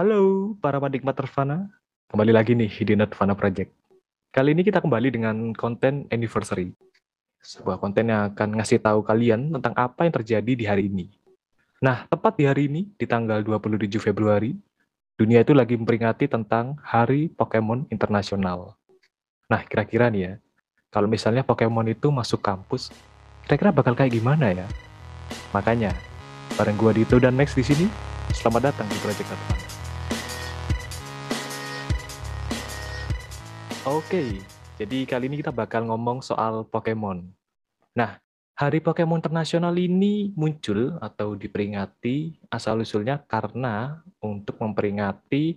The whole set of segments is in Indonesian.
Halo para penikmat Nirvana, kembali lagi nih di Nirvana Project. Kali ini kita kembali dengan konten anniversary. Sebuah konten yang akan ngasih tahu kalian tentang apa yang terjadi di hari ini. Nah, tepat di hari ini, di tanggal 27 Februari, dunia itu lagi memperingati tentang Hari Pokemon Internasional. Nah, kira-kira nih ya, kalau misalnya Pokemon itu masuk kampus, kira-kira bakal kayak gimana ya? Makanya, bareng gua Dito dan Max di sini, selamat datang di Project Nirvana. Oke, jadi kali ini kita bakal ngomong soal Pokemon. Nah, Hari Pokemon Internasional ini muncul atau diperingati asal-usulnya karena untuk memperingati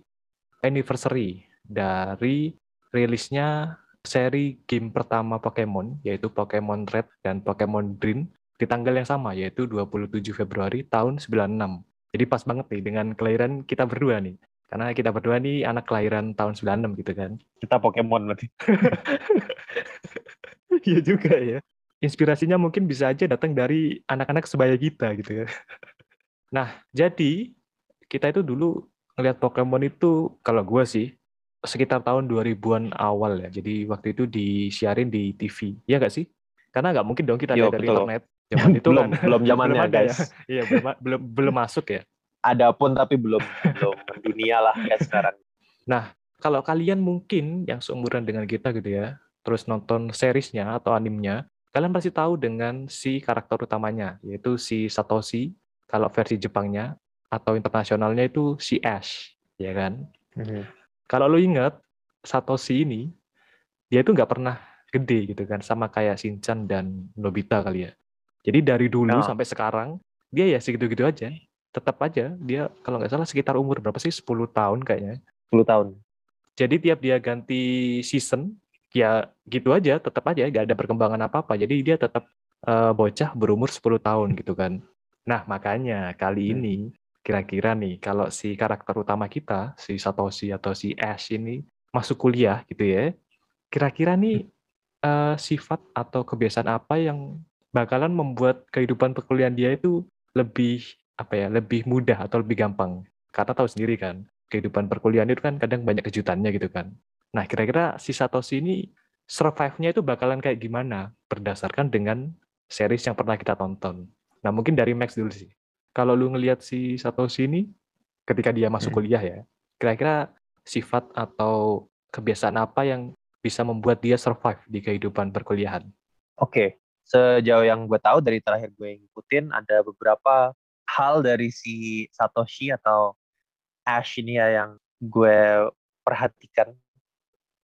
anniversary dari rilisnya seri game pertama Pokemon, yaitu Pokemon Red dan Pokemon Green, di tanggal yang sama, yaitu 27 Februari tahun 96. Jadi pas banget nih dengan kelahiran kita berdua nih. Karena kita berdua nih anak kelahiran tahun 96 gitu kan. Kita Pokemon berarti. Iya juga ya. Inspirasinya mungkin bisa aja datang dari anak-anak sebaya kita gitu ya. Nah, jadi kita itu dulu ngelihat Pokemon itu kalau gue sih sekitar tahun 2000-an awal ya. Jadi waktu itu disiarin di TV. Iya nggak sih? Karena nggak mungkin dong kita Yo, lihat dari betul. internet. Zaman itu belum kan belum zamannya belum ada ya. guys. Iya, belum belum belum masuk ya. Ada pun tapi belum belum mendunia lah kayak sekarang. kalau kalian mungkin yang seumuran dengan kita gitu ya, terus nonton seriesnya atau animenya, kalian pasti tahu dengan si karakter utamanya, yaitu si Satoshi, kalau versi Jepangnya, atau internasionalnya itu si Ash, ya kan? Kalau lu ingat, Satoshi ini, dia itu nggak pernah gede gitu kan, sama kayak Shinchan dan Nobita kali ya. Jadi dari dulu Oh. sampai sekarang, dia ya segitu-gitu aja. Tetap aja, dia kalau nggak salah sekitar umur berapa sih? 10 tahun kayaknya. 10 tahun. Jadi tiap dia ganti season, ya gitu aja, tetap aja nggak ada perkembangan apa-apa. Jadi dia tetap eh, bocah berumur 10 tahun gitu kan. Nah, makanya kali Hmm. ini kira-kira nih kalau si karakter utama kita, si Satoshi atau si Ash ini masuk kuliah gitu ya. Kira-kira nih eh, sifat atau kebiasaan apa yang bakalan membuat kehidupan perkuliahan dia itu lebih apa ya, lebih mudah atau lebih gampang. Karena tahu sendiri kan, kehidupan perkuliahan itu kan kadang banyak kejutannya gitu kan. Nah, kira-kira si Satoshi ini survive-nya itu bakalan kayak gimana berdasarkan dengan series yang pernah kita tonton. Nah, mungkin dari Max dulu sih. Kalau lu ngelihat si Satoshi ini ketika dia masuk Hmm. kuliah ya, kira-kira sifat atau kebiasaan apa yang bisa membuat dia survive di kehidupan perkuliahan? Oke, sejauh yang gue tahu dari terakhir gue ngikutin ada beberapa hal dari si Satoshi atau Ash ini ya yang gue perhatikan.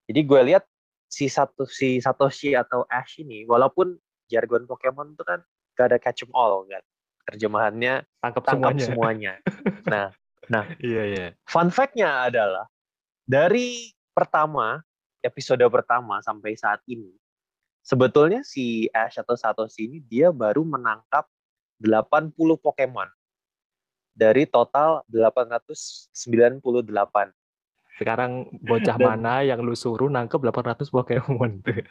Jadi gue lihat si satu si Satoshi atau Ash ini walaupun jargon Pokemon itu kan gak ada catch 'em all kan. Terjemahannya Tangkap tangkap semuanya. semuanya. Nah, Iya, iya. fun fact-nya adalah dari pertama episode pertama sampai saat ini sebetulnya si Ash atau Satoshi ini dia baru menangkap 80 Pokemon dari total 898. Sekarang bocah Dan- mana yang lu suruh nangkep 800 Pokemon tuh?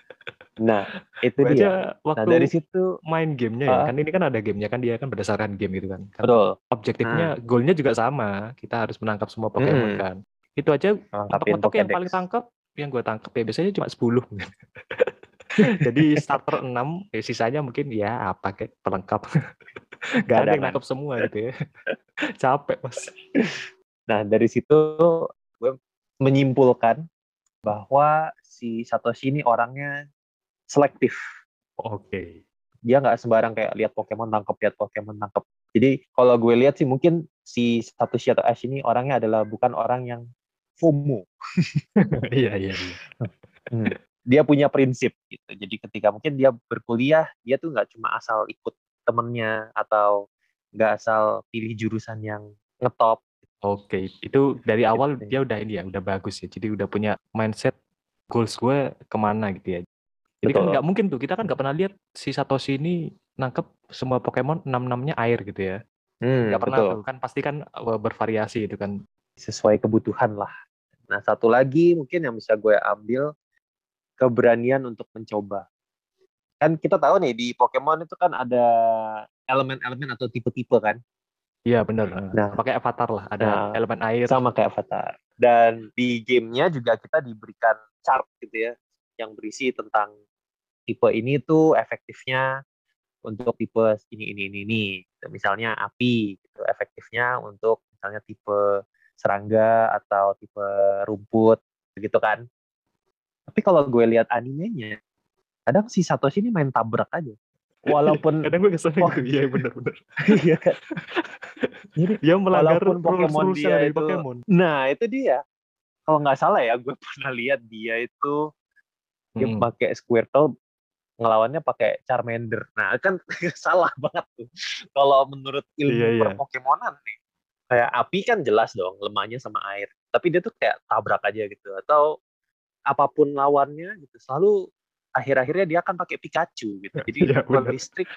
Nah, itu Gua dia. aja Nah, waktu dari situ main gamenya ya, Ah. kan ini kan ada gamenya kan dia kan berdasarkan game gitu kan. Kan betul objektifnya, goalnya juga sama. Kita harus menangkap semua Pokemon Mm-mm. kan. Itu aja mentok-mentok yang paling tangkap, yang gue tangkap ya biasanya cuma 10. Jadi starter 6, ya sisanya mungkin ya apa kayak pelengkap. Gak ada yang Cadangan. nangkep semua gitu ya. Capek mas. Nah, dari situ gue menyimpulkan bahwa si Satoshi ini orangnya selektif. Oke. dia nggak sembarang kayak lihat Pokemon tangkap lihat Pokemon tangkap jadi kalau gue lihat sih mungkin si Satoshi atau Ash ini orangnya adalah bukan orang yang FOMO Iya iya. iya. dia punya prinsip gitu jadi ketika mungkin dia berkuliah dia tuh nggak cuma asal ikut temennya atau nggak asal pilih jurusan yang ngetop Oke, itu dari awal Gitu. dia udah ini ya, udah bagus ya. Jadi udah punya mindset goals gue ke mana gitu ya. Jadi kan Betul. nggak mungkin tuh, kita kan nggak pernah lihat si Satoshi ini nangkep semua Pokemon enam-enamnya air gitu ya. hmm, Nggak pernah betul tuh, kan pasti kan uh, bervariasi itu kan. sesuai kebutuhan lah nah satu lagi mungkin yang bisa gue ambil keberanian untuk mencoba kan kita tahu nih di Pokemon itu kan ada elemen-elemen atau tipe-tipe kan Iya bener. Nah, pakai avatar lah, ada nah, elemen air. Sama kayak avatar. Dan di gamenya juga kita diberikan chart gitu ya, yang berisi tentang tipe ini tuh efektifnya untuk tipe ini ini ini ini. Misalnya api, gitu. efektifnya untuk misalnya tipe serangga atau tipe rumput, begitu kan. Tapi kalau gue lihat animenya, kadang si Satoshi ini main tabrak aja. Walaupun kadang gue kesel oh, iya benar-benar iya kan? Jadi dia melanggar walaupun Pokemon dia itu Pokemon. nah itu dia. Kalau nggak salah ya gue pernah lihat dia itu dia hmm. pakai Squirtle ngelawannya pakai Charmander. Nah kan salah banget tuh. Kalau menurut ilmu iya, iya. Pokemonan nih kayak api kan jelas dong lemahnya sama air. Tapi dia tuh kayak tabrak aja gitu atau apa pun lawannya gitu selalu akhir-akhirnya dia akan pakai Pikachu gitu. Jadi ya, listrik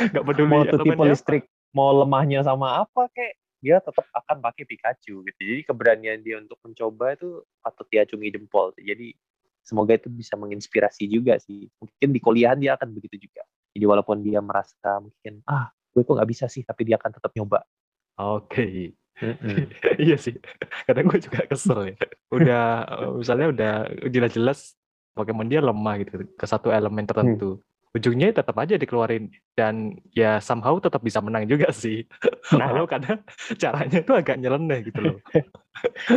nggak peduli mau tuh tipe listrik mau lemahnya sama apa kayak dia tetap akan pakai Pikachu gitu. Jadi keberanian dia untuk mencoba itu patut diacungi jempol. Jadi semoga itu bisa menginspirasi juga sih. Mungkin di kuliah dia akan begitu juga. Jadi walaupun dia merasa mungkin ah gue kok nggak bisa sih, tapi dia akan tetap nyoba. Oke. Okay. Iya sih. Kadang gue juga kesel ya. Udah misalnya udah jelas-jelas Pokemon dia lemah gitu ke satu elemen hmm. tertentu. Hmm. Ujungnya tetap aja dikeluarin dan ya somehow tetap bisa menang juga sih. Nah. Walau kadang caranya itu agak nyeleneh gitu loh.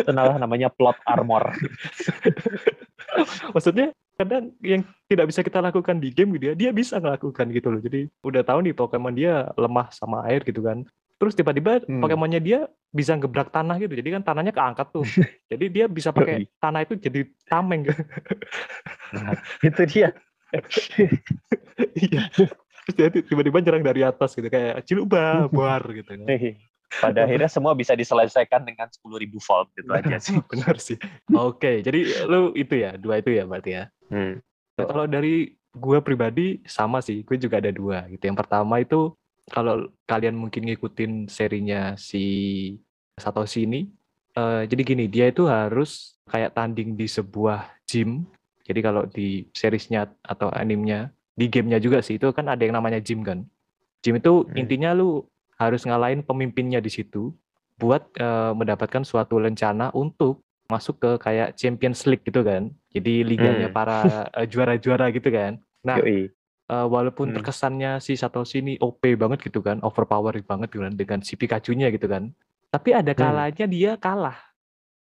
Tenalah namanya plot armor. Maksudnya kadang yang tidak bisa kita lakukan di game gitu ya, dia bisa ngelakukan gitu loh. Jadi udah tahu nih Pokemon dia lemah sama air gitu kan. Terus tiba-tiba hmm. Pokemonnya dia bisa gebrak tanah gitu. Jadi kan tanahnya keangkat tuh. Jadi dia bisa pakai tanah itu jadi tameng nah, itu dia. Iya. Terus dia tiba-tiba nyerang dari atas gitu kayak ciluba buar gitu pada akhirnya semua bisa diselesaikan dengan sepuluh ribu volt gitu aja sih. Benar sih. Oke okay, jadi lu itu ya dua itu ya berarti ya hmm. nah, kalau dari gue pribadi sama sih gue juga ada dua gitu yang pertama itu kalau kalian mungkin ngikutin serinya si Satoshi ini, uh, jadi gini, dia itu harus kayak tanding di sebuah gym. Jadi kalau di seriesnya atau animenya, di gamenya juga sih, itu kan ada yang namanya gym kan. Gym itu hmm. intinya lu harus ngalahin pemimpinnya di situ buat uh, mendapatkan suatu rencana untuk masuk ke kayak Champions League gitu kan. Jadi liganya hmm. para uh, juara-juara gitu kan. Nah, Yoi uh, walaupun hmm. terkesannya si Satoshi ini OP banget gitu kan, overpowering banget gitu kan dengan si Pikachu-nya gitu kan. Tapi ada hmm. kalanya hmm. dia kalah.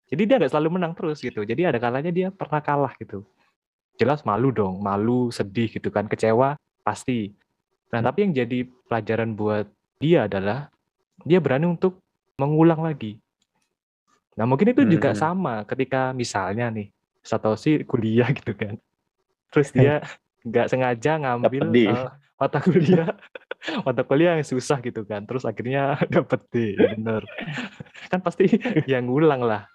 Jadi dia nggak selalu menang terus gitu. Jadi ada kalanya dia pernah kalah gitu. Jelas malu dong, malu, sedih gitu kan, kecewa pasti. Nah, hmm. tapi yang jadi pelajaran buat dia adalah dia berani untuk mengulang lagi. Nah, mungkin itu hmm. juga sama ketika misalnya nih Satoshi kuliah gitu kan. Terus dia nggak sengaja ngambil uh, mata kuliah. Mata kuliah yang susah gitu kan terus akhirnya dapet D bener. Kan pasti yang ngulang lah.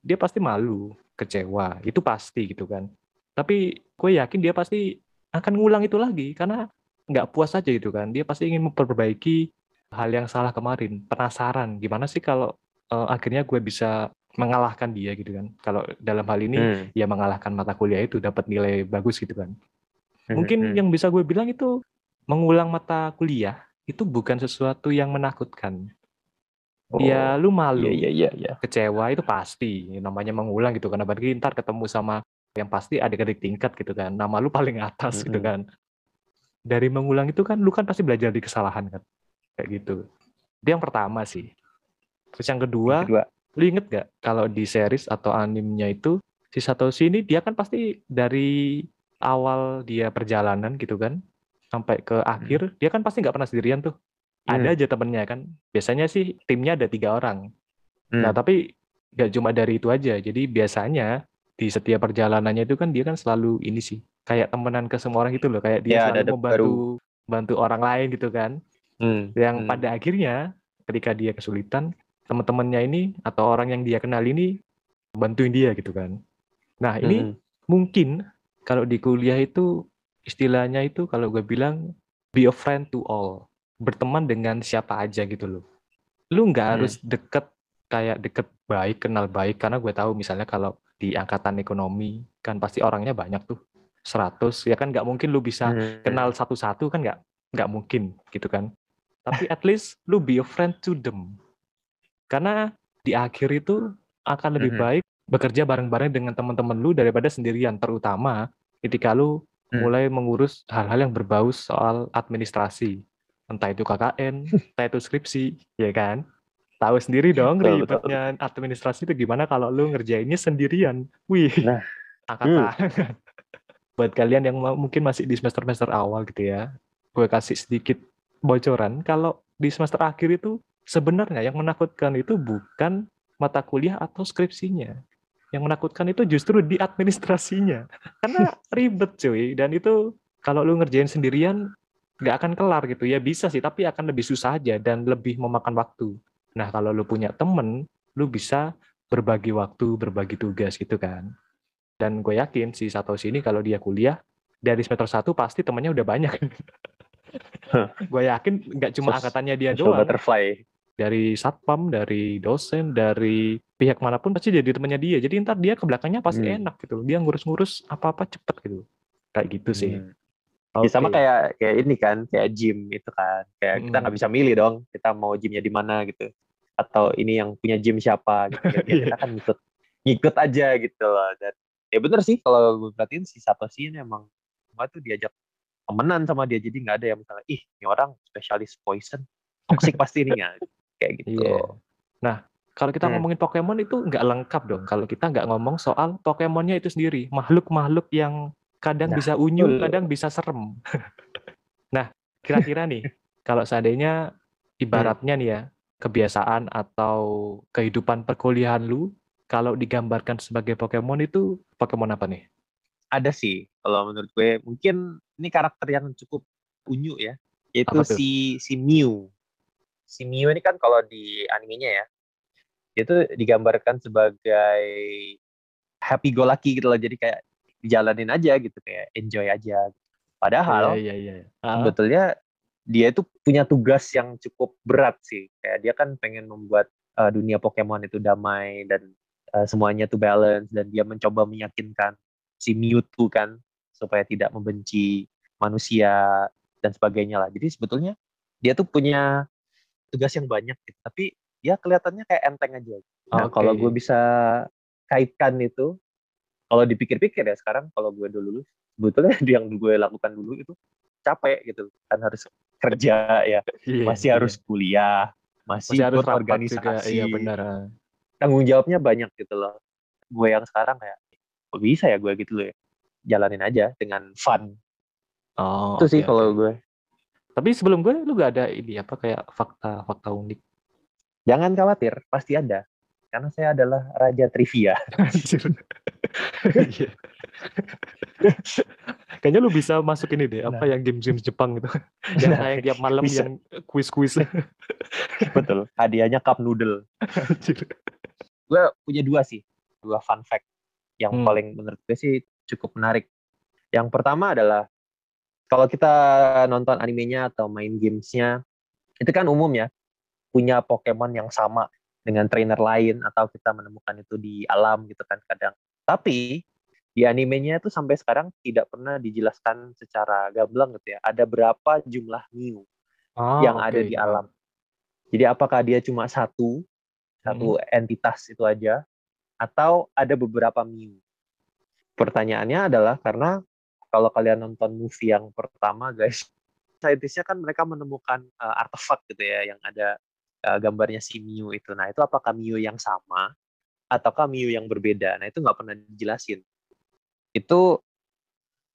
Dia pasti malu kecewa itu pasti gitu kan. Tapi gue yakin dia pasti akan ngulang itu lagi karena nggak puas aja gitu kan. Dia pasti ingin memperbaiki hal yang salah kemarin penasaran. Gimana sih kalau uh, akhirnya gue bisa mengalahkan dia gitu kan kalau dalam hal ini hmm. ya mengalahkan mata kuliah itu dapat nilai bagus gitu kan Mungkin hmm. yang bisa gue bilang itu mengulang mata kuliah itu bukan sesuatu yang menakutkan. Oh, ya lu malu, iya, iya, iya. kecewa itu pasti. Namanya mengulang gitu kan. Apalagi ntar ketemu sama yang pasti ada adik tingkat gitu kan. Nama lu paling atas hmm. gitu kan. Dari mengulang itu kan lu kan pasti belajar di kesalahan kan. Kayak gitu. Itu yang pertama sih. Terus yang kedua, yang kedua. lu inget gak kalau di series atau animenya itu si Satoshi ini dia kan pasti dari awal dia perjalanan gitu kan, sampai ke hmm. akhir, hmm. dia kan pasti nggak pernah sendirian tuh. Hmm. Ada aja temennya kan. Biasanya sih timnya ada tiga orang. Nah, hmm. Nah tapi nggak cuma dari itu aja. Jadi biasanya di setiap perjalanannya itu kan dia kan selalu ini sih kayak temenan ke semua orang gitu loh. Kayak dia ya, selalu ada membantu baru. bantu orang lain gitu kan. Hmm. Yang hmm. pada akhirnya ketika dia kesulitan, teman-temannya ini atau orang yang dia kenal ini bantuin dia gitu kan. Nah ini hmm. mungkin kalau di kuliah itu istilahnya itu kalau gue bilang be a friend to all berteman dengan siapa aja gitu loh lu nggak hmm. harus deket kayak deket baik kenal baik karena gue tahu misalnya kalau di angkatan ekonomi kan pasti orangnya banyak tuh 100 ya kan nggak mungkin lu bisa hmm. kenal satu-satu kan nggak nggak mungkin gitu kan tapi at least lu be a friend to them. Karena di akhir itu akan lebih Mhm. baik bekerja bareng-bareng dengan teman-teman lu daripada sendirian, terutama ketika lu Hmm. mulai mengurus hal-hal yang berbau soal administrasi. Entah itu KKN, entah itu skripsi, ya kan? Tahu sendiri dong Betul, betul. ribetnya administrasi itu gimana kalau lu ngerjainnya sendirian. Wih, Nah, angkat hmm. tangan. Buat kalian yang mungkin masih di semester-semester awal gitu ya, gue kasih sedikit bocoran. Kalau di semester akhir itu sebenarnya yang menakutkan itu bukan mata kuliah atau skripsinya. Yang menakutkan itu justru di administrasinya. Karena ribet cuy. Dan itu kalau lu ngerjain sendirian nggak akan kelar gitu ya. Bisa sih, tapi akan lebih susah aja dan lebih memakan waktu. Nah kalau lu punya temen, lu bisa berbagi waktu, berbagi tugas gitu kan. Dan gue yakin si Satoshi ini kalau dia kuliah, dari semester 1 pasti temennya udah banyak. gue yakin nggak cuma angkatannya dia doang butterfly. Dari satpam, dari dosen, dari pihak mana pun pasti jadi temannya dia. Jadi ntar dia ke belakangnya pasti Hmm. enak gitu. Dia ngurus-ngurus apa-apa cepet gitu. Kayak gitu sih. Hmm. Ya, sama kayak kayak ini kan, kayak gym itu kan. Kayak kita Mm. nggak bisa milih dong, kita mau gymnya di mana gitu. Atau ini yang punya gym siapa gitu. Ya, kita kan ngikut ngikut aja gitu loh. Dan ya bener sih kalau gue perhatiin si Satoshi ini emang semua tuh diajak temenan sama dia. Jadi nggak ada yang misalnya, ih ini orang spesialis poison, toxic pasti ini ya. Kayak gitu. Iya. Nah, kalau kita Hmm. ngomongin Pokemon itu nggak lengkap dong. Kalau kita nggak ngomong soal Pokemonnya itu sendiri. Makhluk-makhluk yang kadang Nah, bisa unyu, betul. kadang bisa serem. nah, kira-kira nih, kalau seandainya ibaratnya nih ya, kebiasaan atau kehidupan perkuliahan lu, kalau digambarkan sebagai Pokemon itu Pokemon apa nih? ada sih kalau menurut gue mungkin ini karakter yang cukup unyu ya yaitu si si Mew si Mew ini kan kalau di animenya ya itu digambarkan sebagai happy go lucky gitu loh jadi kayak dijalanin aja gitu kayak enjoy aja. Padahal Iya, iya, iya. Ah, sebetulnya dia itu punya tugas yang cukup berat sih. Kayak dia kan pengen membuat uh, dunia Pokemon itu damai dan uh, semuanya tuh balance dan dia mencoba meyakinkan si Mewtwo kan supaya tidak membenci manusia dan sebagainya lah. Jadi sebetulnya dia tuh punya tugas yang banyak gitu tapi dia kelihatannya kayak enteng aja nah Oke. kalau gue bisa kaitkan itu kalau dipikir-pikir ya sekarang kalau gue dulu lulus sebetulnya yang gue lakukan dulu itu capek gitu kan harus kerja ya Iya, masih iya. harus kuliah masih, masih harus organisasi juga. Iya benar. ah. tanggung jawabnya banyak gitu loh gue yang sekarang kayak kok bisa ya gue gitu loh ya jalanin aja dengan fun Oh, itu sih oke, kalau oke. gue Tapi sebelum gue, lu gak ada ini apa kayak fakta-fakta unik. jangan khawatir pasti ada karena saya adalah raja trivia. Iya. Kayaknya lu bisa masuk ini deh, apa Nah. yang game-game Jepang gitu. yang Nah, kayak tiap malam bisa. yang quiz-quiz. betul hadiahnya cup noodle gue punya dua sih dua fun fact yang Hmm. paling menurut gue sih cukup menarik yang pertama adalah kalau kita nonton animenya atau main gamesnya itu kan umum ya punya Pokemon yang sama dengan trainer lain atau kita menemukan itu di alam gitu kan kadang tapi di animenya itu sampai sekarang tidak pernah dijelaskan secara gamblang gitu ya ada berapa jumlah Mew Ah, yang ada oke. di alam. Jadi apakah dia cuma satu, satu entitas itu aja, atau ada beberapa Mew? Pertanyaannya adalah karena kalau kalian nonton movie yang pertama, guys, saintisnya kan mereka menemukan uh, artefak gitu ya, yang ada uh, gambarnya si Mew itu. Nah itu apakah Mew yang sama, ataukah Mew yang berbeda? Nah itu nggak pernah dijelasin. Itu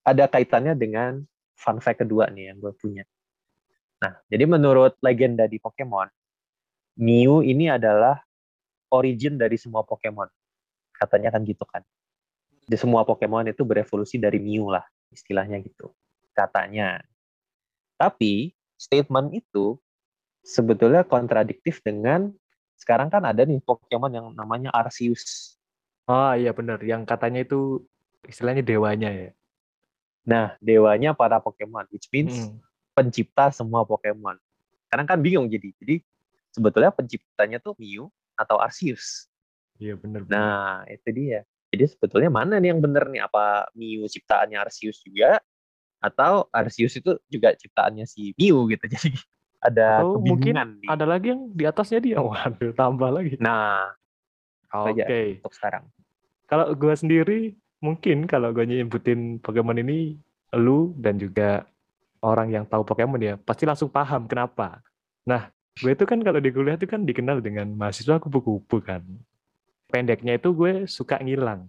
ada kaitannya dengan fun fact kedua nih yang gue punya. Nah, jadi menurut legenda di Pokemon, Mew ini adalah origin dari semua Pokemon. Katanya kan gitu kan. Di semua Pokemon itu berevolusi dari Mew lah, istilahnya gitu. Katanya. Tapi statement itu sebetulnya kontradiktif dengan sekarang kan ada nih Pokemon yang namanya Arceus. Ah iya benar, yang katanya itu istilahnya dewanya ya. Nah, dewanya para Pokemon, which means Mm. pencipta semua Pokemon. Sekarang kan bingung jadi. Jadi sebetulnya penciptanya tuh Mew atau Arceus. Iya benar. Nah, itu dia. Jadi sebetulnya mana nih yang benar nih? Apa Mew ciptaannya Arceus juga? Atau Arceus itu juga ciptaannya si Mew gitu. Jadi ada Atau mungkin nih. ada lagi yang di atasnya dia. Waduh, tambah lagi. Nah, Oke. aja. untuk sekarang. Kalau gue sendiri, mungkin kalau gue nyebutin Pokemon ini, lu dan juga orang yang tahu Pokemon ya, pasti langsung paham kenapa. Nah, gue itu kan kalau di kuliah itu kan dikenal dengan mahasiswa kupu-kupu kan. Pendeknya itu gue suka ngilang.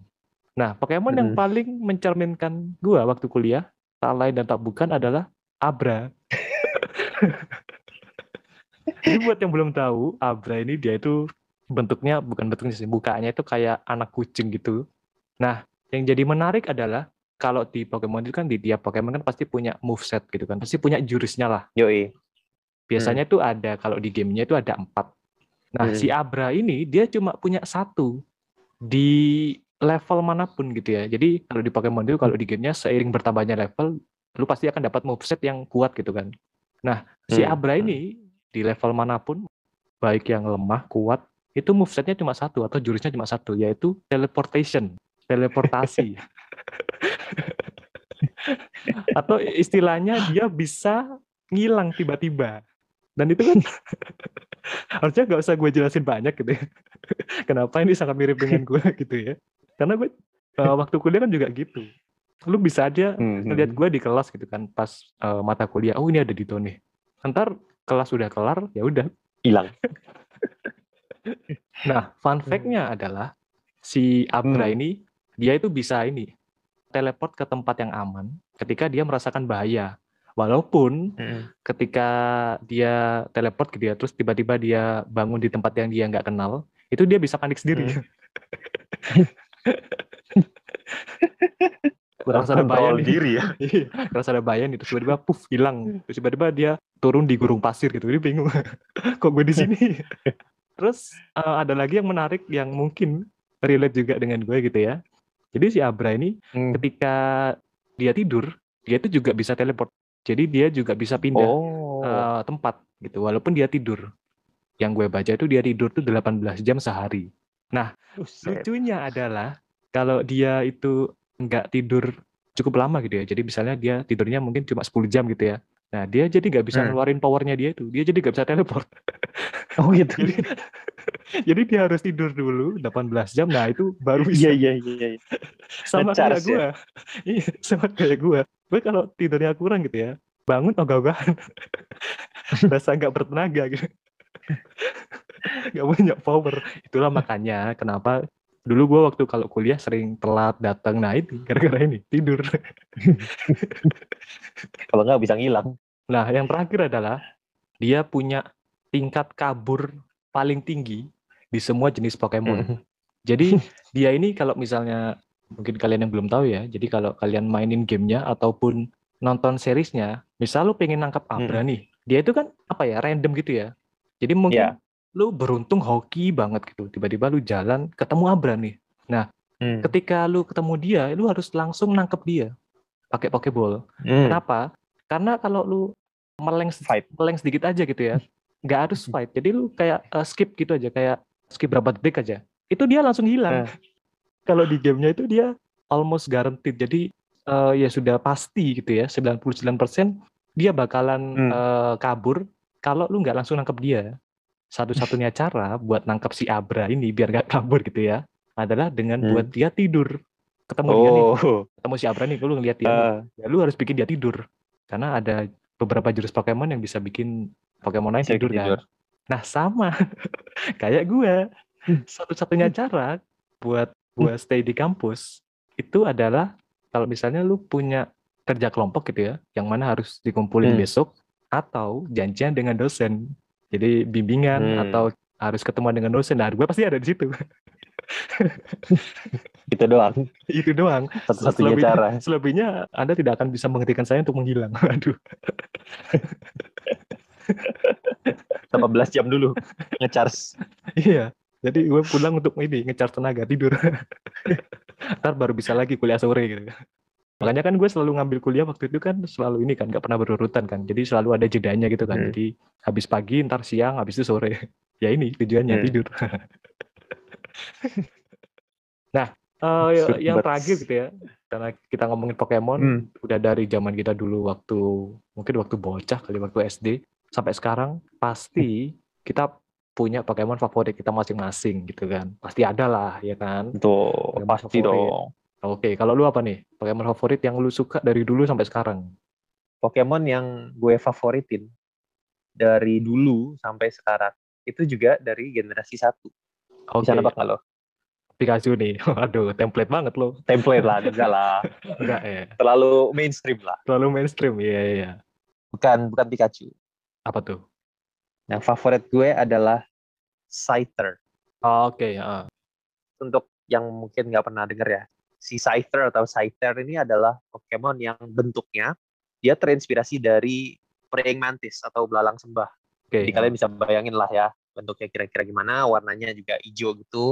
Nah, Pokemon yang Mm. paling mencerminkan gue waktu kuliah, tak lain dan tak bukan adalah Abra. Jadi buat yang belum tahu, Abra ini dia itu bentuknya bukan bentuknya sih, mukanya itu kayak anak kucing gitu. Nah, yang jadi menarik adalah kalau di Pokemon itu kan di tiap Pokemon kan pasti punya moveset gitu kan, pasti punya jurusnya lah. Yoi. Biasanya itu ada kalau di gamenya itu ada empat. Nah, Hmm. si Abra ini dia cuma punya satu di level mana pun gitu ya. Jadi kalau di Pokemon itu kalau di gamenya seiring bertambahnya level, lu pasti akan dapat moveset yang kuat gitu kan. Nah, si Hmm. Abra ini di level mana pun, baik yang lemah, kuat, itu movesetnya cuma satu atau jurusnya cuma satu, yaitu teleportation, teleportasi. atau istilahnya dia bisa ngilang tiba-tiba. Dan itu kan harusnya nggak usah gue jelasin banyak gitu ya. Kenapa ini sangat mirip dengan gue gitu ya. Karena gue uh, waktu kuliah kan juga gitu. Lu bisa aja Hmm, ngeliat gue di kelas gitu kan pas uh, mata kuliah. Oh ini ada Dito nih. Ntar kelas udah kelar ya udah. hilang. Nah fun fact-nya adalah si Abra Hmm. ini dia itu bisa ini teleport ke tempat yang aman ketika dia merasakan bahaya. Walaupun Hmm. ketika dia teleport gitu ya, terus tiba-tiba dia bangun di tempat yang dia nggak kenal, itu dia bisa panik sendiri. Hmm. Kurang ada nih. diri ya. Iya, Terus ada bahaya nih, terus tiba-tiba puff hilang. Terus tiba-tiba dia turun di gurun pasir gitu. Dia bingung. Kok gue di sini? terus eh, ada lagi yang menarik yang mungkin relate juga dengan gue gitu ya. Jadi si Abra ini Hmm. ketika dia tidur, dia itu juga bisa teleport. Jadi dia juga bisa pindah Oh. eh, tempat gitu walaupun dia tidur yang gue baca itu dia tidur tuh 18 jam sehari Buset. lucunya adalah kalau dia itu nggak tidur cukup lama gitu ya jadi misalnya dia tidurnya mungkin cuma 10 jam gitu ya nah dia jadi nggak bisa Hmm. ngeluarin powernya dia itu dia jadi nggak bisa teleport Oh gitu. jadi jadi dia harus tidur dulu 18 jam nah itu baru Iya bisa iya iya. iya. sama kayak gue iya sama kayak gue gue kalau tidurnya kurang gitu ya bangun ogah-ogahan rasa nggak bertenaga gitu nggak punya power itulah makanya kenapa dulu gue waktu kalau kuliah sering telat datang nah itu gara-gara ini tidur Kalau nggak bisa ngilang. nah yang terakhir adalah dia punya tingkat kabur paling tinggi di semua jenis Pokemon Hmm. Jadi dia ini kalau misalnya mungkin kalian yang belum tahu ya, jadi kalau kalian mainin gamenya ataupun nonton seriesnya, misal lu pengen nangkap Abra nih, dia itu kan apa ya random gitu ya. Jadi mungkin Iya. lu beruntung hoki banget gitu, tiba-tiba lu jalan ketemu Abra nih. Hmm. Ketika lu ketemu dia, lu harus langsung nangkep dia pakai Pokeball. Hmm. Kenapa? Karena kalau lu meleng Fight. meleng sedikit aja gitu ya, nggak harus fight. Jadi lu kayak eh, skip gitu aja, kayak skip berapa detik aja. Itu dia langsung hilang. Nah. Kalau di gamenya itu dia almost guaranteed. Jadi eh, ya sudah pasti gitu ya, 99% dia bakalan Hmm. eh, kabur kalau lu nggak langsung nangkep dia. Satu-satunya cara buat nangkep si Abra ini biar nggak kabur gitu ya, adalah dengan Hmm. buat dia tidur. Ketemu dia nih, Oh. ketemu si Abra nih, lu ngeliat dia Ah. ya lu harus bikin dia tidur karena ada beberapa jurus Pokemon yang bisa bikin Pokemon lain tidur, tidur. Nah sama kayak gua satu-satunya cara buat gua stay di kampus itu adalah kalau misalnya lu punya kerja kelompok gitu ya, yang mana harus dikumpulin Hmm. besok atau janjian dengan dosen. Jadi bimbingan Hmm. atau harus ketemu dengan dosen. Nah, gue pasti ada di situ. Itu doang. itu doang. Satu-satunya cara. Selebihnya Anda tidak akan bisa menghentikan saya untuk menghilang. Aduh. 18 jam dulu ngecharge. Iya. Jadi gue pulang untuk ini ngecharge tenaga tidur. Ntar baru bisa lagi kuliah sore gitu. Makanya kan gue selalu ngambil kuliah waktu itu kan selalu ini kan nggak pernah berurutan kan. Jadi selalu ada jedanya gitu kan. Hmm. Jadi habis pagi, ntar siang, habis itu sore. Ya ini tujuannya Hmm. tidur. nah, Absurd yang terakhir gitu ya. Karena kita ngomongin Pokemon, Hmm. udah dari zaman kita dulu waktu mungkin waktu bocah kali waktu SD sampai sekarang pasti kita punya Pokemon favorit kita masing-masing gitu kan. Pasti ada lah ya kan. Tuh, Pokemon pasti favorit. dong. Oke, kalau lu apa nih? Pokemon favorit yang lu suka dari dulu sampai sekarang? Pokemon yang gue favoritin dari dulu sampai sekarang itu juga dari generasi satu. Oke, Bisa nebak lo? Pikachu nih. Aduh, template banget lo. Template lah, enggak lah. Enggak ya. Terlalu mainstream lah. Terlalu mainstream. Iya, iya. Bukan bukan Pikachu. Apa tuh? Yang favorit gue adalah Scyther. Oh, Oke, ya. Untuk yang mungkin nggak pernah denger ya, si Scyther atau Scyther ini adalah Pokemon yang bentuknya dia terinspirasi dari praying mantis atau belalang sembah. Oke. Jadi kalian bisa bayangin lah ya bentuknya kira-kira gimana, warnanya juga hijau gitu.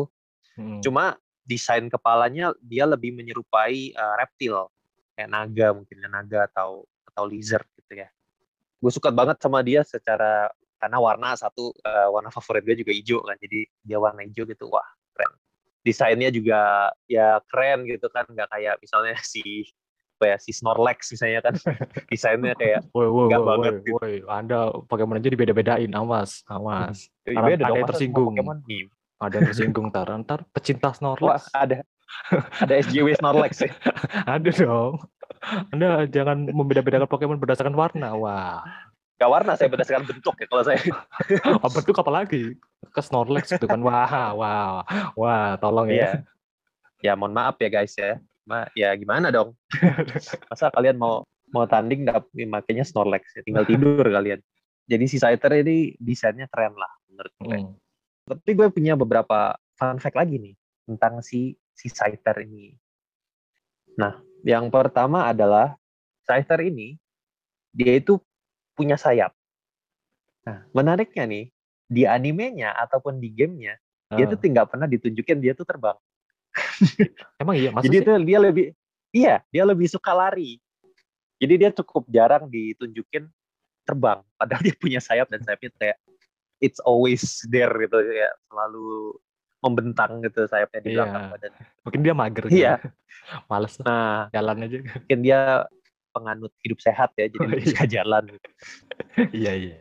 Hmm. Cuma desain kepalanya dia lebih menyerupai uh, reptil kayak naga mungkin ya, naga atau atau lizard gitu ya. Gue suka banget sama dia secara karena warna satu uh, warna favorit gue juga hijau kan, jadi dia warna hijau gitu, wah keren. Desainnya juga ya keren gitu kan, nggak kayak misalnya si apa ya si Snorlax misalnya kan desainnya kayak Woi, woi, woi, banget woi, gitu. Anda Pokemon aja dibeda-bedain, awas, awas. Karena beda ada yang tersinggung. Ada yang tersinggung tar, ntar pecinta Wah Snorlax. ada ada SJW Snorlax ya. ada dong. Anda jangan membeda-bedakan Pokemon berdasarkan warna. Wah, Gak warna saya berdasarkan bentuk ya kalau saya. apa bentuk apa lagi? Ke Snorlax gitu kan. Wah, wah, wah, tolong Iya. ya. Ya mohon maaf ya guys ya. Ma, ya gimana dong? Masa kalian mau mau tanding nggak makanya Snorlax ya? Tinggal tidur kalian. Jadi si Scyther ini desainnya keren lah menurut gue. Hmm. Tapi gue punya beberapa fun fact lagi nih tentang si si Scyther ini. Nah, yang pertama adalah Scyther ini dia itu punya sayap. Nah, menariknya nih di animenya ataupun di gamenya dia Ah. tuh nggak pernah ditunjukin dia tuh terbang. Emang iya, Jadi itu dia lebih iya, dia lebih suka lari. Jadi dia cukup jarang ditunjukin terbang, padahal dia punya sayap dan sayapnya kayak it's always there gitu ya, selalu membentang gitu sayapnya di Iya. belakang badan. Mungkin dia mager. Iya. gitu. Males Nah, jalan aja. mungkin dia penganut hidup sehat ya, jadi Oh, lebih iya. suka jalan. Iya, iya.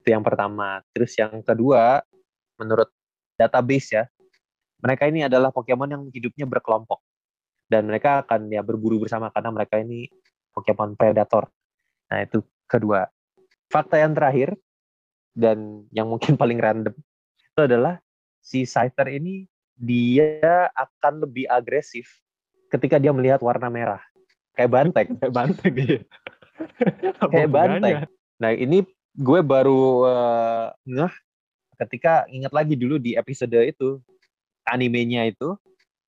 Itu yang pertama. Terus yang kedua, menurut database ya, mereka ini adalah Pokemon yang hidupnya berkelompok. Dan mereka akan ya berburu bersama karena mereka ini Pokemon predator. Nah, itu kedua. Fakta yang terakhir dan yang mungkin paling random itu adalah si Scyther ini dia akan lebih agresif ketika dia melihat warna merah. Kayak banteng. Kayak banteng. Apa Kayak banteng. Nah ini gue baru eh, ngeh ketika ingat lagi dulu di episode itu animenya itu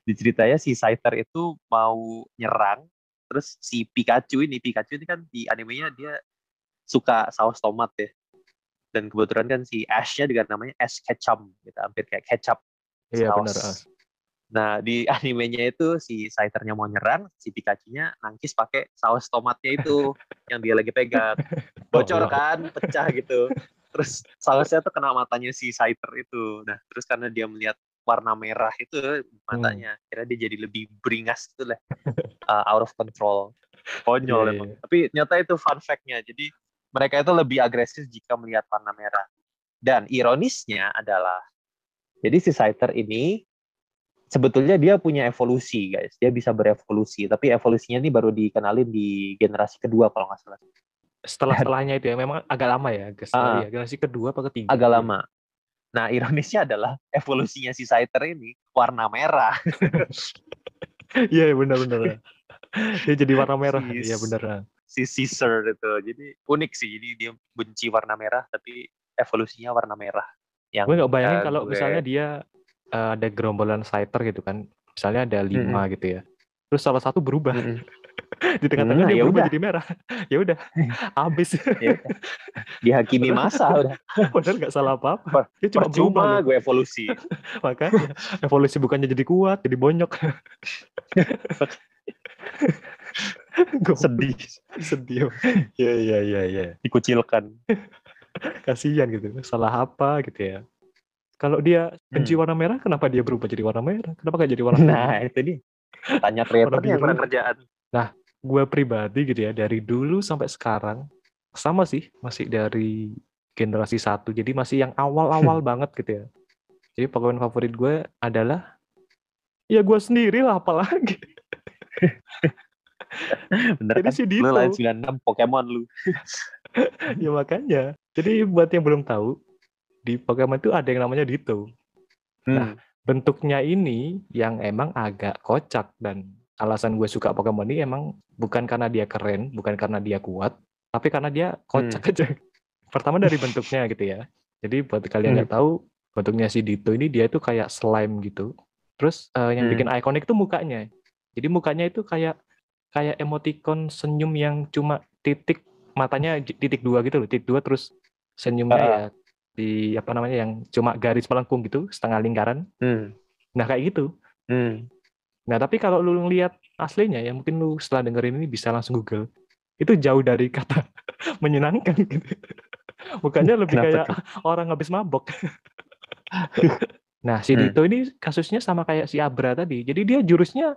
diceritanya si Scyther itu mau nyerang terus si Pikachu ini Pikachu ini kan di animenya dia suka saus tomat ya dan kebetulan kan si Ash-nya juga namanya Ash Ketchum gitu hampir kayak kecap Iya benar. ah. Nah di animenya itu si Scyther-nya mau nyerang, si Pikachu-nya nangkis pakai saus tomatnya itu yang dia lagi pegang. Bocor Oh, kan, pecah gitu. Terus sausnya tuh kena matanya si Scyther itu. Nah terus karena dia melihat warna merah itu matanya, kira dia jadi lebih beringas gitu lah, Uh, out of control. Konyol Iya, emang. iya. Tapi nyata itu fun fact-nya. Jadi mereka itu lebih agresif jika melihat warna merah. Dan ironisnya adalah, jadi si Scyther ini sebetulnya dia punya evolusi guys dia bisa berevolusi tapi evolusinya ini baru dikenalin di generasi kedua kalau nggak salah Setelah setelahnya itu ya memang agak lama ya, guys. Ya, generasi kedua apa ketiga? agak ya. lama nah ironisnya adalah evolusinya si Scyther ini warna merah Iya, iya, benar-benar. Dia jadi warna merah. Iya benar. Si Caesar itu jadi unik sih jadi dia benci warna merah tapi evolusinya warna merah yang Gue nggak bayangin ya, kalau gue- misalnya dia eh, ada gerombolan Scyther gitu kan. Misalnya ada lima gitu ya. Terus salah satu berubah Mm-mm. di tengah-tengah Nah, dia ya berubah udah. jadi merah. ya udah, habis. Ya dihakimi masa udah Padahal nggak salah apa-apa. Per- Dia cuma berubah loh. gue evolusi Makanya evolusi bukannya jadi kuat, jadi bonyok. Gua sedih sedih. Iya iya iya iya. dikucilkan Kasihan gitu. Salah apa gitu ya. Kalau dia benci Hmm. warna merah, kenapa dia berubah jadi warna merah? Kenapa nggak jadi warna kuning? nah itu dia tanya kreatornya kurang kerjaan gue pribadi gitu ya dari dulu sampai sekarang sama sih masih dari generasi satu. Jadi masih yang awal-awal banget gitu ya. Jadi Pokemon favorit gue adalah ya gue sendiri lah apalagi. Bener Jadi kan? si Lu Dito. lain 96 Pokemon lu. ya makanya. Jadi buat yang belum tahu, di Pokemon itu ada yang namanya Ditto. Hmm. Bentuknya ini yang emang agak kocak dan alasan gue suka Pokemon ini emang bukan karena dia keren, bukan karena dia kuat, tapi karena dia kocak aja. Pertama dari bentuknya gitu ya. Jadi buat kalian Hmm. nggak tahu, bentuknya si Ditto ini dia itu kayak slime gitu. Terus eh, yang Hmm. bikin ikonik itu mukanya. Jadi mukanya itu kayak kayak emoticon senyum yang cuma titik matanya titik dua gitu loh, titik dua terus senyumnya Ah. ya di apa namanya yang cuma garis melengkung gitu, setengah lingkaran. Hmm. Nah kayak gitu. Hmm. Nah tapi kalau lu ngelihat aslinya ya mungkin lu setelah dengerin ini bisa langsung Google. Itu jauh dari kata menyenangkan gitu. Bukannya lebih Kenapa kayak tuh? orang habis mabok. nah si Hmm. Dito ini kasusnya sama kayak si Abra tadi. Jadi dia jurusnya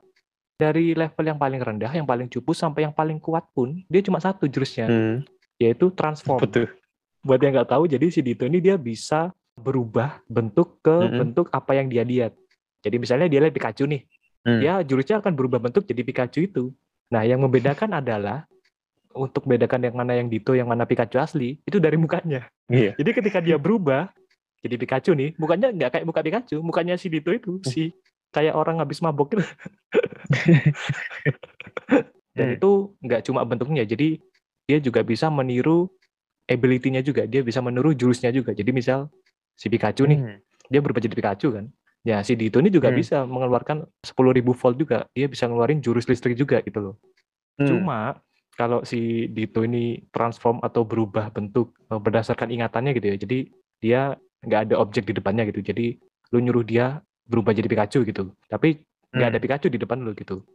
dari level yang paling rendah, yang paling cupu sampai yang paling kuat pun dia cuma satu jurusnya, Hmm. yaitu transform. Betul. Buat yang nggak tahu, jadi si Dito ini dia bisa berubah bentuk ke Mm-mm. bentuk apa yang dia lihat. Jadi misalnya dia lihat Pikachu nih, Hmm. dia jurusnya akan berubah bentuk jadi Pikachu itu. Nah, yang membedakan adalah untuk bedakan yang mana yang Dito, yang mana Pikachu asli, itu dari mukanya. Iya. Jadi ketika dia berubah jadi Pikachu nih, mukanya nggak kayak muka Pikachu, mukanya si Dito itu si kayak orang habis mabok gitu. Dan Hmm. itu nggak cuma bentuknya, jadi dia juga bisa meniru ability-nya juga, dia bisa meniru jurusnya juga. Jadi misal si Pikachu nih, Hmm. dia berubah jadi Pikachu kan. Ya, si Dito ini juga Hmm. bisa mengeluarkan 10.000 volt juga. Dia bisa ngeluarin jurus listrik juga gitu loh. Hmm. Cuma kalau si Dito ini transform atau berubah bentuk eh, berdasarkan ingatannya gitu ya. Jadi dia nggak ada objek di depannya gitu. Jadi lu nyuruh dia berubah jadi Pikachu gitu. Tapi nggak ada Hmm. Pikachu di depan lu gitu.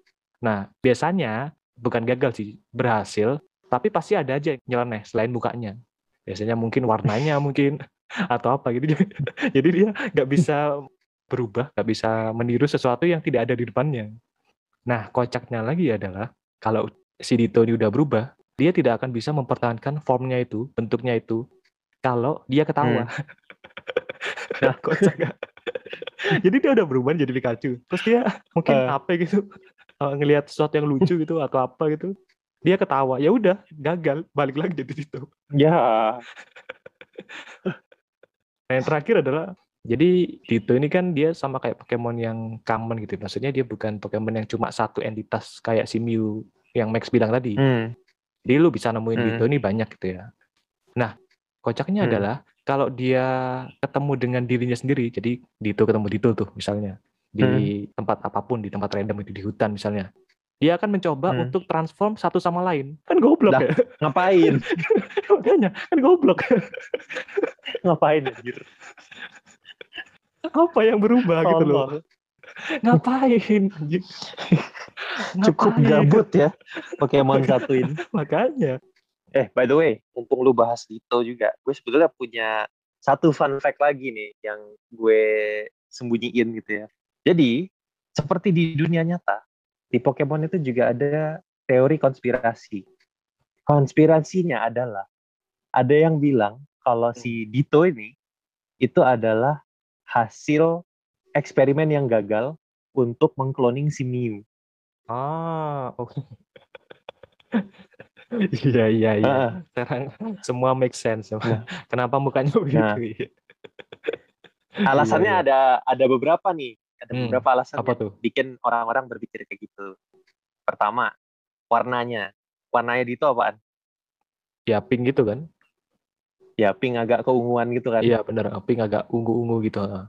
Nah, biasanya bukan gagal sih, berhasil, tapi pasti ada aja yang nyeleneh selain mukanya. Biasanya mungkin warnanya mungkin atau apa gitu. Jadi dia nggak bisa berubah, nggak bisa meniru sesuatu yang tidak ada di depannya. Nah, kocaknya lagi adalah kalau si Dito ini udah berubah, dia tidak akan bisa mempertahankan formnya itu, bentuknya itu, kalau dia ketawa. Nah, kocak? Jadi dia udah berubah jadi Pikachu. Terus dia mungkin Eh. apa gitu, eh, ngelihat sesuatu yang lucu gitu atau apa gitu, dia ketawa. Ya udah, gagal, balik lagi jadi Dito. Ya. Nah, yang terakhir adalah jadi Dito ini kan dia sama kayak Pokemon yang common gitu. Maksudnya dia bukan Pokemon yang cuma satu entitas kayak si Mew yang Max bilang tadi. Hmm. Jadi lu bisa nemuin Hmm. Dito ini banyak gitu ya. Nah, kocaknya Hmm. adalah kalau dia ketemu dengan dirinya sendiri, jadi Dito ketemu Dito tuh misalnya di Hmm. tempat apa pun, di tempat random itu di hutan misalnya. Dia akan mencoba Hmm. untuk transform satu sama lain. Kan goblok Lah. ya. Ngapain? Makanya kan goblok. Ngapain anjir? Apa yang berubah gitu loh. Ngapain? Cukup Ngapain? gabut ya Pokemon satu ini. Makanya. Eh, by the way, mumpung lu bahas Dito juga, gue sebetulnya punya satu fun fact lagi nih yang gue sembunyiin gitu ya. Jadi, seperti di dunia nyata, di Pokemon itu juga ada teori konspirasi. Konspirasinya adalah ada yang bilang kalau si Dito ini itu adalah hasil eksperimen yang gagal untuk mengkloning si Mew. Ah, oke. Iya iya iya. Sekarang semua make sense. Nah. Kenapa mukanya begitu? Nah. Iya. Alasannya Iya, ada ada beberapa nih, ada Hmm, beberapa alasan Apa yang tuh? bikin orang-orang berpikir kayak gitu. Pertama, warnanya. Warnanya Dito apaan? Ya pink gitu kan? Ya pink agak keunguan gitu kan. Iya bener. Pink agak ungu-ungu gitu. ah.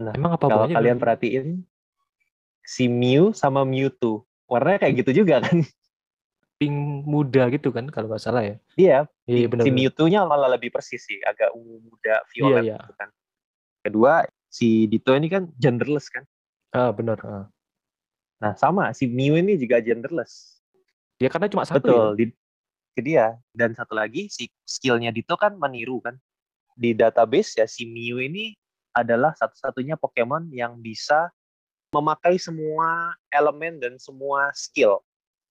Nah, Emang apa Kalau kalian perhatiin si Mew sama Mewtwo, warnanya kayak gitu juga kan. Pink muda gitu kan kalau nggak salah ya? Iya, Iya bener. si. Mewtwo-nya malah lebih persis sih, agak ungu muda violet Iya, iya. gitu kan. Kedua, si Dito ini kan genderless kan. Ah bener. ah. Nah, sama si Mew ini juga genderless. Ya karena cuma satu Betul, ya. di ke dia. Dan satu lagi si skillnya Dito kan meniru kan. Di database ya si Mew ini adalah satu-satunya Pokemon yang bisa memakai semua elemen dan semua skill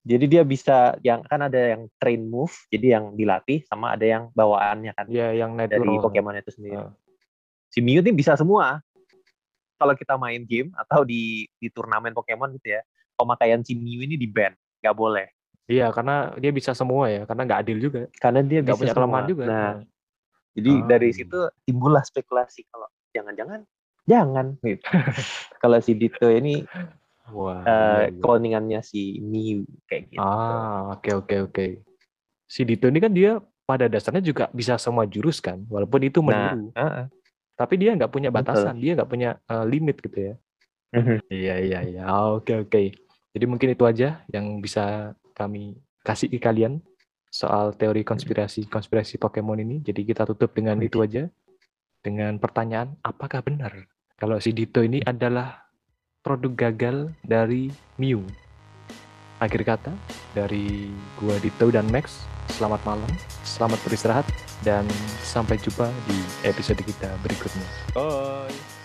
Jadi dia bisa yang kan ada yang train move, jadi yang dilatih sama ada yang bawaannya kan. Iya, yang dari natural. Pokemon itu sendiri. Ah. Si Mew ini bisa semua. Kalau kita main game atau di di turnamen Pokemon gitu ya, pemakaian si Mew ini di ban, nggak boleh. Iya, karena dia bisa semua ya, karena nggak adil juga. Karena dia bisa punya kelemahan juga. Nah, Nah. jadi Ah. dari situ timbullah spekulasi kalau jangan-jangan jangan gitu. kalau si Dito ini Wah. eh iya, iya. cloningannya si Mew kayak gitu. Ah, oke oke oke. Si Dito ini kan dia pada dasarnya juga bisa semua jurus kan, walaupun itu Nah, meniru. heeh. Tapi dia nggak punya Betul. batasan, dia nggak punya eh, limit gitu ya. Iya iya iya. Ah, Oke oke. Jadi mungkin itu aja yang bisa kami kasih ke kalian soal teori konspirasi konspirasi Pokemon ini. Jadi kita tutup dengan itu aja. Dengan pertanyaan, apakah benar kalau si Dito ini adalah produk gagal dari Mew? Akhir kata dari gua Dito dan Max, selamat malam, selamat beristirahat dan sampai jumpa di episode kita berikutnya. Bye.